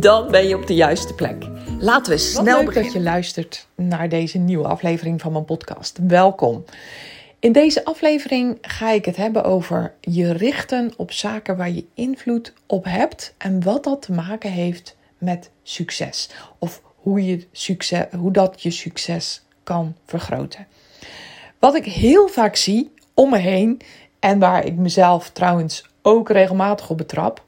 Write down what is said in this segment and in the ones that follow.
Dan ben je op de juiste plek. Laten we snel Wat leuk beginnen. dat je luistert naar deze nieuwe aflevering van mijn podcast. Welkom. In deze aflevering ga ik het hebben over je richten op zaken waar je invloed op hebt en wat dat te maken heeft met succes. Of hoe, je succes, hoe dat je succes kan vergroten. Wat ik heel vaak zie om me heen en waar ik mezelf trouwens ook regelmatig op betrap,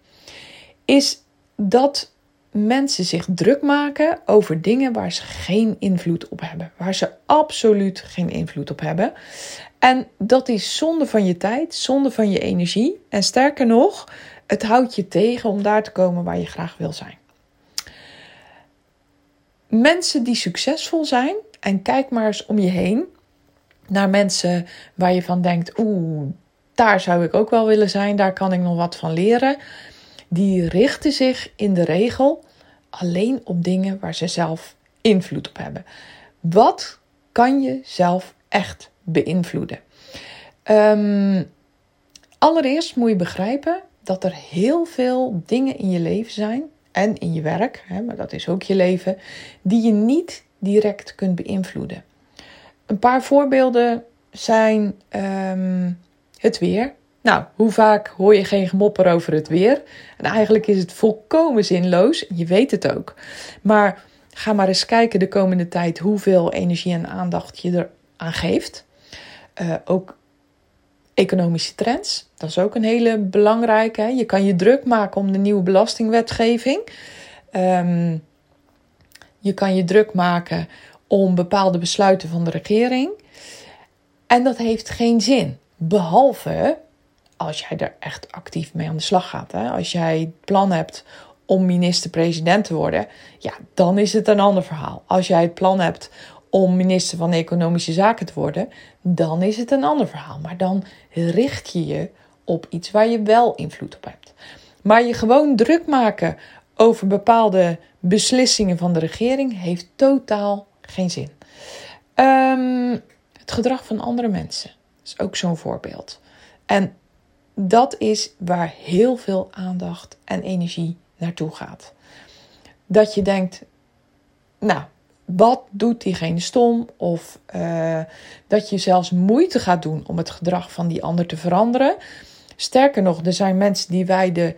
is dat mensen zich druk maken over dingen waar ze geen invloed op hebben. Waar ze absoluut geen invloed op hebben. En dat is zonde van je tijd, zonde van je energie. En sterker nog, het houdt je tegen om daar te komen waar je graag wil zijn. Mensen die succesvol zijn, en kijk maar eens om je heen naar mensen waar je van denkt: oeh, daar zou ik ook wel willen zijn, daar kan ik nog wat van leren. Die richten zich in de regel alleen op dingen waar ze zelf invloed op hebben. Wat kan je zelf echt beïnvloeden? Ehm, allereerst moet je begrijpen dat er heel veel dingen in je leven zijn en in je werk, hè, maar dat is ook je leven, die je niet direct kunt beïnvloeden. Een paar voorbeelden zijn ehm, het weer. Nou, hoe vaak hoor je geen gemopper over het weer? En eigenlijk is het volkomen zinloos. Je weet het ook. Maar ga maar eens kijken de komende tijd hoeveel energie en aandacht je er aan geeft. Uh, ook economische trends, dat is ook een hele belangrijke. Je kan je druk maken om de nieuwe belastingwetgeving. Um, je kan je druk maken om bepaalde besluiten van de regering. En dat heeft geen zin. Behalve als jij er echt actief mee aan de slag gaat. Hè? Als jij het plan hebt om minister-president te worden, ja, dan is het een ander verhaal. Als jij het plan hebt om minister van Economische Zaken te worden, dan is het een ander verhaal. Maar dan richt je je op iets waar je wel invloed op hebt. Maar je gewoon druk maken over bepaalde beslissingen van de regering heeft totaal geen zin. Um, het gedrag van andere mensen is ook zo'n voorbeeld. En dat is waar heel veel aandacht en energie naartoe gaat. Dat je denkt, nou, wat doet diegene stom? Of uh, dat je zelfs moeite gaat doen om het gedrag van die ander te veranderen. Sterker nog, er zijn mensen die wijden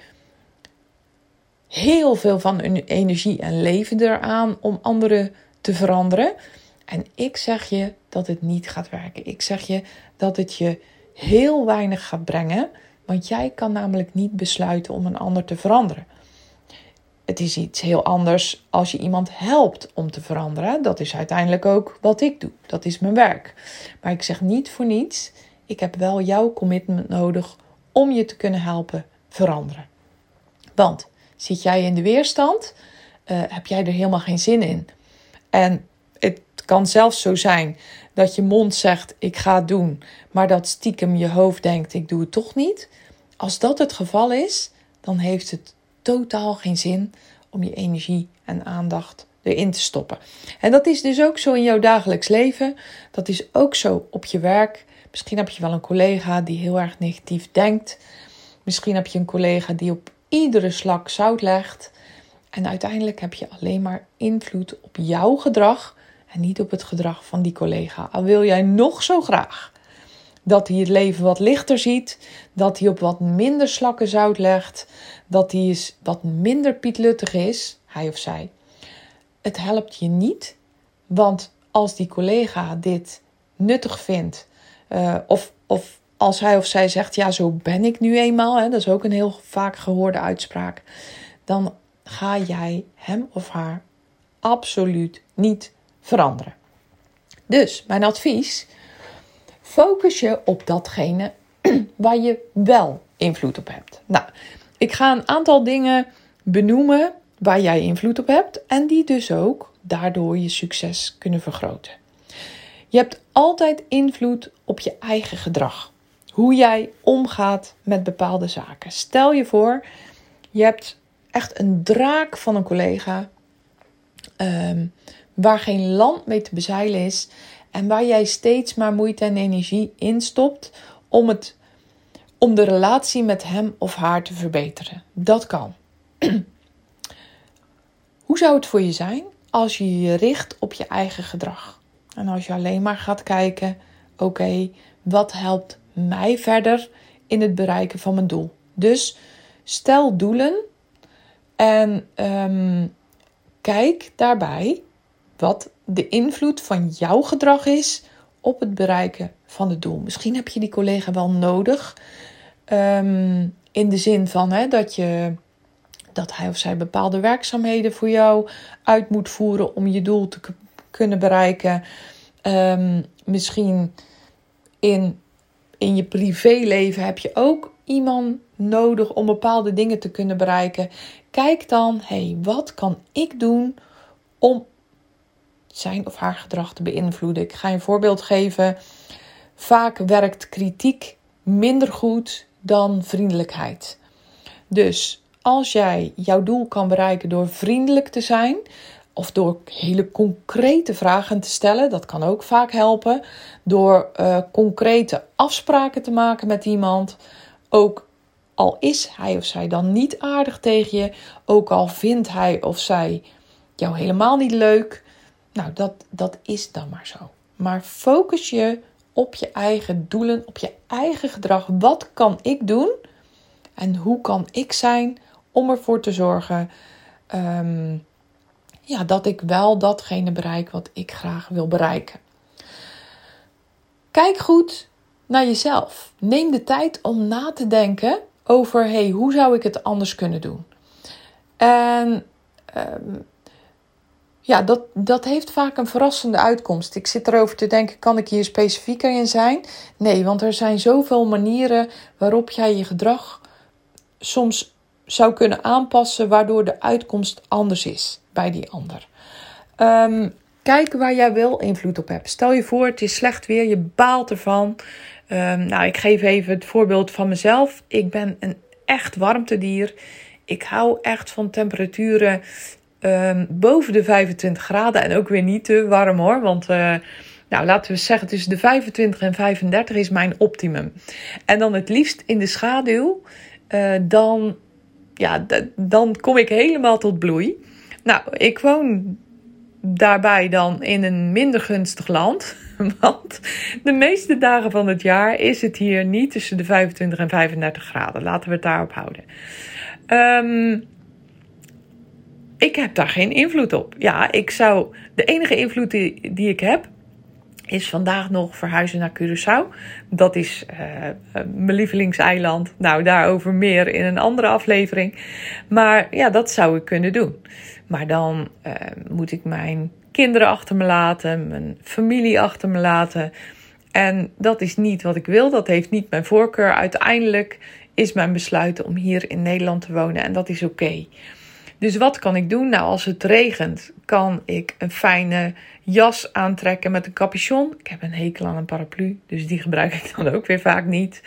heel veel van hun energie en leven eraan om anderen te veranderen. En ik zeg je dat het niet gaat werken. Ik zeg je dat het je heel weinig gaat brengen. Want jij kan namelijk niet besluiten om een ander te veranderen. Het is iets heel anders als je iemand helpt om te veranderen. Dat is uiteindelijk ook wat ik doe. Dat is mijn werk. Maar ik zeg niet voor niets. Ik heb wel jouw commitment nodig om je te kunnen helpen veranderen. Want zit jij in de weerstand, uh, heb jij er helemaal geen zin in. En het kan zelfs zo zijn dat je mond zegt: Ik ga het doen, maar dat stiekem je hoofd denkt: Ik doe het toch niet. Als dat het geval is, dan heeft het totaal geen zin om je energie en aandacht erin te stoppen. En dat is dus ook zo in jouw dagelijks leven. Dat is ook zo op je werk. Misschien heb je wel een collega die heel erg negatief denkt. Misschien heb je een collega die op iedere slak zout legt. En uiteindelijk heb je alleen maar invloed op jouw gedrag en niet op het gedrag van die collega. Al wil jij nog zo graag dat hij het leven wat lichter ziet, dat hij op wat minder slakken zout legt, dat hij eens wat minder pietluttig is, hij of zij. Het helpt je niet, want als die collega dit nuttig vindt, uh, of, of als hij of zij zegt, ja, zo ben ik nu eenmaal, hè, dat is ook een heel vaak gehoorde uitspraak, dan ga jij hem of haar absoluut niet veranderen. Dus mijn advies: focus je op datgene waar je wel invloed op hebt. Nou, ik ga een aantal dingen benoemen waar jij invloed op hebt en die dus ook daardoor je succes kunnen vergroten. Je hebt altijd invloed op je eigen gedrag. Hoe jij omgaat met bepaalde zaken. Stel je voor, je hebt echt een draak van een collega ehm, waar geen land mee te bezeilen is en waar jij steeds maar moeite en energie in stopt om, het, om de relatie met hem of haar te verbeteren. Dat kan. Hoe zou het voor je zijn als je je richt op je eigen gedrag? En als je alleen maar gaat kijken, oké, wat helpt mij verder in het bereiken van mijn doel? Dus stel doelen en ehm, kijk daarbij wat de invloed van jouw gedrag is op het bereiken van het doel. Misschien heb je die collega wel nodig. Ehm, in de zin van hè, dat, je, dat hij of zij bepaalde werkzaamheden voor jou uit moet voeren om je doel te kunnen bereiken. Ehm, misschien in, in je privéleven heb je ook iemand nodig om bepaalde dingen te kunnen bereiken. Kijk dan, hé, hey, wat kan ik doen om zijn of haar gedrag te beïnvloeden? Ik ga je een voorbeeld geven. Vaak werkt kritiek minder goed dan vriendelijkheid. Dus als jij jouw doel kan bereiken door vriendelijk te zijn, of door hele concrete vragen te stellen, dat kan ook vaak helpen. Door uh, concrete afspraken te maken met iemand. Ook al is hij of zij dan niet aardig tegen je, ook al vindt hij of zij jou helemaal niet leuk. Nou, dat, dat is dan maar zo. Maar focus je op je eigen doelen, op je eigen gedrag. Wat kan ik doen en hoe kan ik zijn om ervoor te zorgen ehm, ja, dat ik wel datgene bereik wat ik graag wil bereiken. Kijk goed naar jezelf. Neem de tijd om na te denken over hey, hoe zou ik het anders kunnen doen. En ehm, ja, dat, dat heeft vaak een verrassende uitkomst. Ik zit erover te denken, kan ik hier specifieker in zijn? Nee, want er zijn zoveel manieren waarop jij je gedrag soms zou kunnen aanpassen, waardoor de uitkomst anders is bij die ander. Um, kijk waar jij wel invloed op hebt. Stel je voor, het is slecht weer, je baalt ervan. Um, nou, ik geef even het voorbeeld van mezelf. Ik ben een echt warmtedier. Ik hou echt van temperaturen um, boven de 25 graden en ook weer niet te warm hoor. Want uh, nou, laten we zeggen tussen de 25 en 35 is mijn optimum. En dan het liefst in de schaduw. Uh, dan, ja, dan kom ik helemaal tot bloei. Nou, ik woon daarbij dan in een minder gunstig land. Want de meeste dagen van het jaar is het hier niet tussen de 25 en 35 graden. Laten we het daarop houden. Um, ik heb daar geen invloed op. Ja, ik zou. De enige invloed die, die ik heb. Is vandaag nog verhuizen naar Curaçao. Dat is uh, mijn lievelingseiland. Nou, daarover meer in een andere aflevering. Maar ja, dat zou ik kunnen doen. Maar dan uh, moet ik mijn kinderen achter me laten, mijn familie achter me laten. En dat is niet wat ik wil. Dat heeft niet mijn voorkeur. Uiteindelijk is mijn besluit om hier in Nederland te wonen. En dat is oké. Dus wat kan ik doen? Nou, als het regent, kan ik een fijne jas aantrekken met een capuchon. Ik heb een hekel aan een paraplu, dus die gebruik ik dan ook weer vaak niet.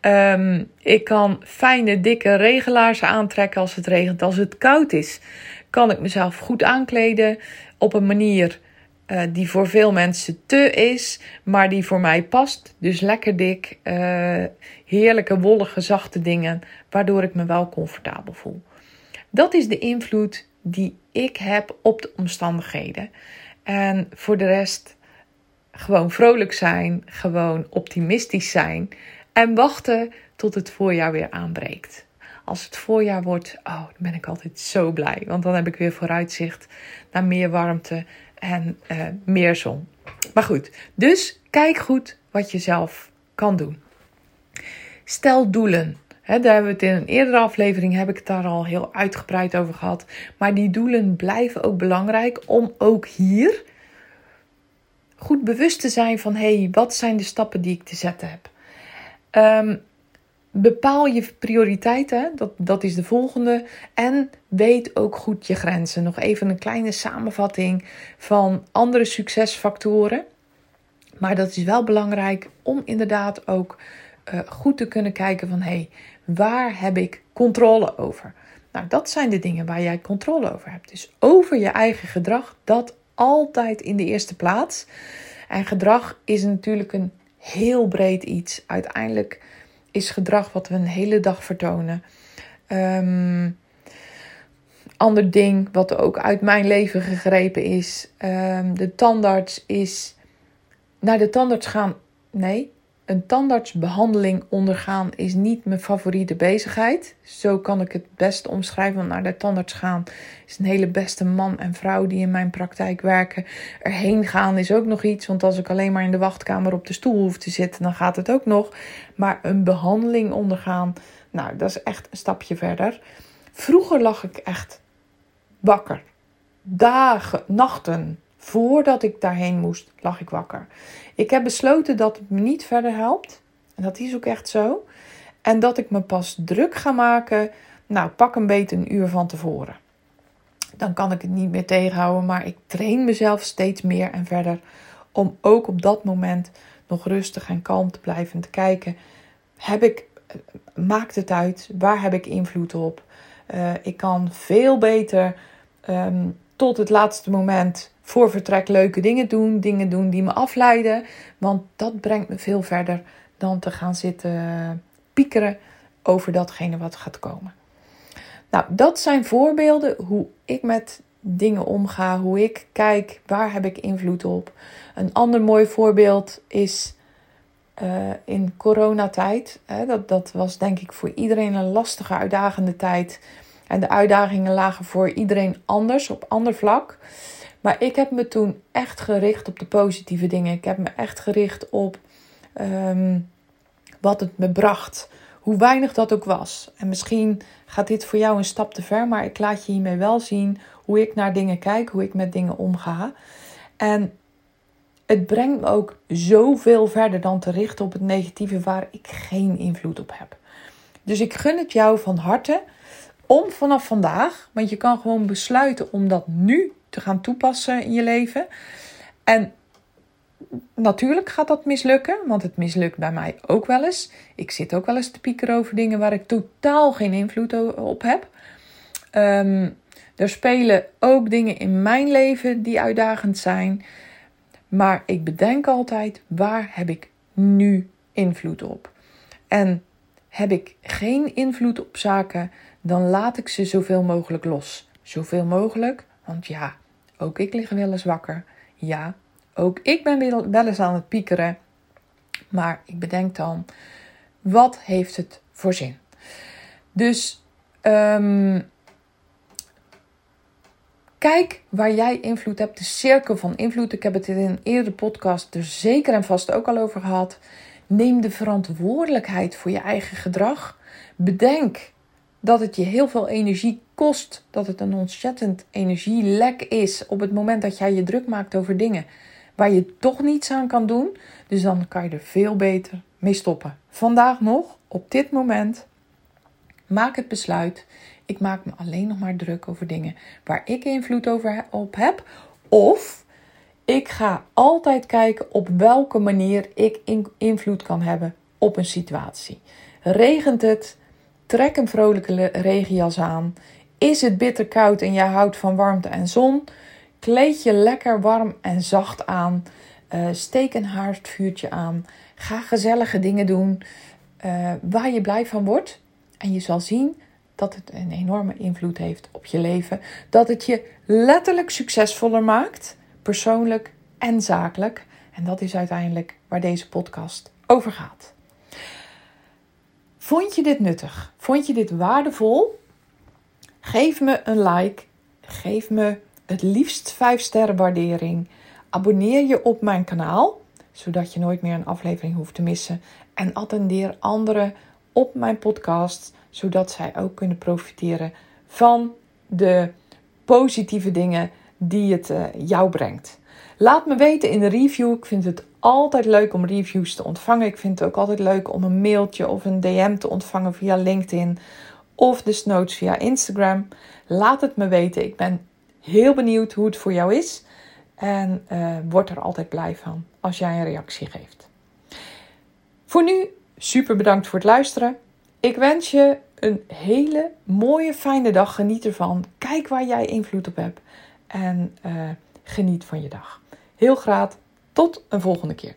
Um, ik kan fijne, dikke regelaars aantrekken als het regent. Als het koud is, kan ik mezelf goed aankleden op een manier uh, die voor veel mensen te is, maar die voor mij past. Dus lekker dik, uh, heerlijke, wollige, zachte dingen, waardoor ik me wel comfortabel voel. Dat is de invloed die ik heb op de omstandigheden. En voor de rest gewoon vrolijk zijn, gewoon optimistisch zijn en wachten tot het voorjaar weer aanbreekt. Als het voorjaar wordt, oh, dan ben ik altijd zo blij, want dan heb ik weer vooruitzicht naar meer warmte en uh, meer zon. Maar goed, dus kijk goed wat je zelf kan doen. Stel doelen daar hebben we het in een eerdere aflevering heb ik daar al heel uitgebreid over gehad. Maar die doelen blijven ook belangrijk om ook hier goed bewust te zijn van hé, hey, wat zijn de stappen die ik te zetten heb. Um, bepaal je prioriteiten, dat, dat is de volgende. En weet ook goed je grenzen. Nog even een kleine samenvatting van andere succesfactoren. Maar dat is wel belangrijk om inderdaad ook uh, goed te kunnen kijken van hé, hey, waar heb ik controle over? Nou, dat zijn de dingen waar jij controle over hebt. Dus over je eigen gedrag, dat altijd in de eerste plaats. En gedrag is natuurlijk een heel breed iets. Uiteindelijk is gedrag wat we een hele dag vertonen. Um, ander ding wat ook uit mijn leven gegrepen is. Um, de tandarts is naar de tandarts gaan. Nee, een tandartsbehandeling ondergaan is niet mijn favoriete bezigheid. Zo kan ik het best omschrijven. Want naar de tandarts gaan is een hele beste man en vrouw die in mijn praktijk werken. Erheen gaan is ook nog iets. Want als ik alleen maar in de wachtkamer op de stoel hoef te zitten, dan gaat het ook nog. Maar een behandeling ondergaan, nou, dat is echt een stapje verder. Vroeger lag ik echt wakker. Dagen, nachten voordat ik daarheen moest, lag ik wakker. Ik heb besloten dat het me niet verder helpt. En dat is ook echt zo. En dat ik me pas druk ga maken. Nou, pak een beetje een uur van tevoren. Dan kan ik het niet meer tegenhouden. Maar ik train mezelf steeds meer en verder. Om ook op dat moment nog rustig en kalm te blijven te kijken. Heb ik, maakt het uit? Waar heb ik invloed op? Uh, ik kan veel beter um, tot het laatste moment voor vertrek leuke dingen doen. Dingen doen die me afleiden. Want dat brengt me veel verder dan te gaan zitten piekeren over datgene wat gaat komen. Nou, dat zijn voorbeelden hoe ik met dingen omga, hoe ik kijk, waar heb ik invloed op. Een ander mooi voorbeeld is uh, in coronatijd. Hè, dat, dat was denk ik voor iedereen een lastige, uitdagende tijd. En de uitdagingen lagen voor iedereen anders, op ander vlak. Maar ik heb me toen echt gericht op de positieve dingen. Ik heb me echt gericht op ehm, wat het me bracht. Hoe weinig dat ook was. En misschien gaat dit voor jou een stap te ver, maar ik laat je hiermee wel zien hoe ik naar dingen kijk, hoe ik met dingen omga. En het brengt me ook zoveel verder dan te richten op het negatieve waar ik geen invloed op heb. Dus ik gun het jou van harte om vanaf vandaag, want je kan gewoon besluiten om dat nu te gaan toepassen in je leven. En natuurlijk gaat dat mislukken, want het mislukt bij mij ook wel eens. Ik zit ook wel eens te piekeren over dingen waar ik totaal geen invloed op heb. Um, er spelen ook dingen in mijn leven die uitdagend zijn. Maar ik bedenk altijd, waar heb ik nu invloed op? En heb ik geen invloed op zaken, dan laat ik ze zoveel mogelijk los. Zoveel mogelijk, want ja, ook ik lig wel eens wakker. Ja, ook ik ben wel eens aan het piekeren. Maar ik bedenk dan, wat heeft het voor zin? Dus um, kijk waar jij invloed hebt. De cirkel van invloed. Ik heb het in een eerdere podcast er zeker en vast ook al over gehad. Neem de verantwoordelijkheid voor je eigen gedrag. Bedenk dat het je heel veel energie kost. Dat het een ontzettend energielek is op het moment dat jij je druk maakt over dingen waar je toch niets aan kan doen. Dus dan kan je er veel beter mee stoppen. Vandaag nog, op dit moment, maak het besluit. Ik maak me alleen nog maar druk over dingen waar ik invloed over op heb. Of ik ga altijd kijken op welke manier ik invloed kan hebben op een situatie. Regent het? Trek een vrolijke regenjas aan. Is het bitter koud en jij houdt van warmte en zon? Kleed je lekker warm en zacht aan. Uh, steek een haardvuurtje aan. Ga gezellige dingen doen uh, waar je blij van wordt. En je zal zien dat het een enorme invloed heeft op je leven. Dat het je letterlijk succesvoller maakt, persoonlijk en zakelijk. En dat is uiteindelijk waar deze podcast over gaat. Vond je dit nuttig? Vond je dit waardevol? Geef me een like. Geef me het liefst 5 sterren waardering. Abonneer je op mijn kanaal, zodat je nooit meer een aflevering hoeft te missen. En attendeer anderen op mijn podcast, zodat zij ook kunnen profiteren van de positieve dingen die het uh, jou brengt. Laat me weten in de review. Ik vind het altijd leuk om reviews te ontvangen. Ik vind het ook altijd leuk om een mailtje of een DM te ontvangen via LinkedIn of de notes via Instagram. Laat het me weten. Ik ben heel benieuwd hoe het voor jou is. En uh, word er altijd blij van als jij een reactie geeft. Voor nu, super bedankt voor het luisteren. Ik wens je een hele mooie, fijne dag. Geniet ervan. Kijk waar jij invloed op hebt. En uh, geniet van je dag. Heel graag tot een volgende keer.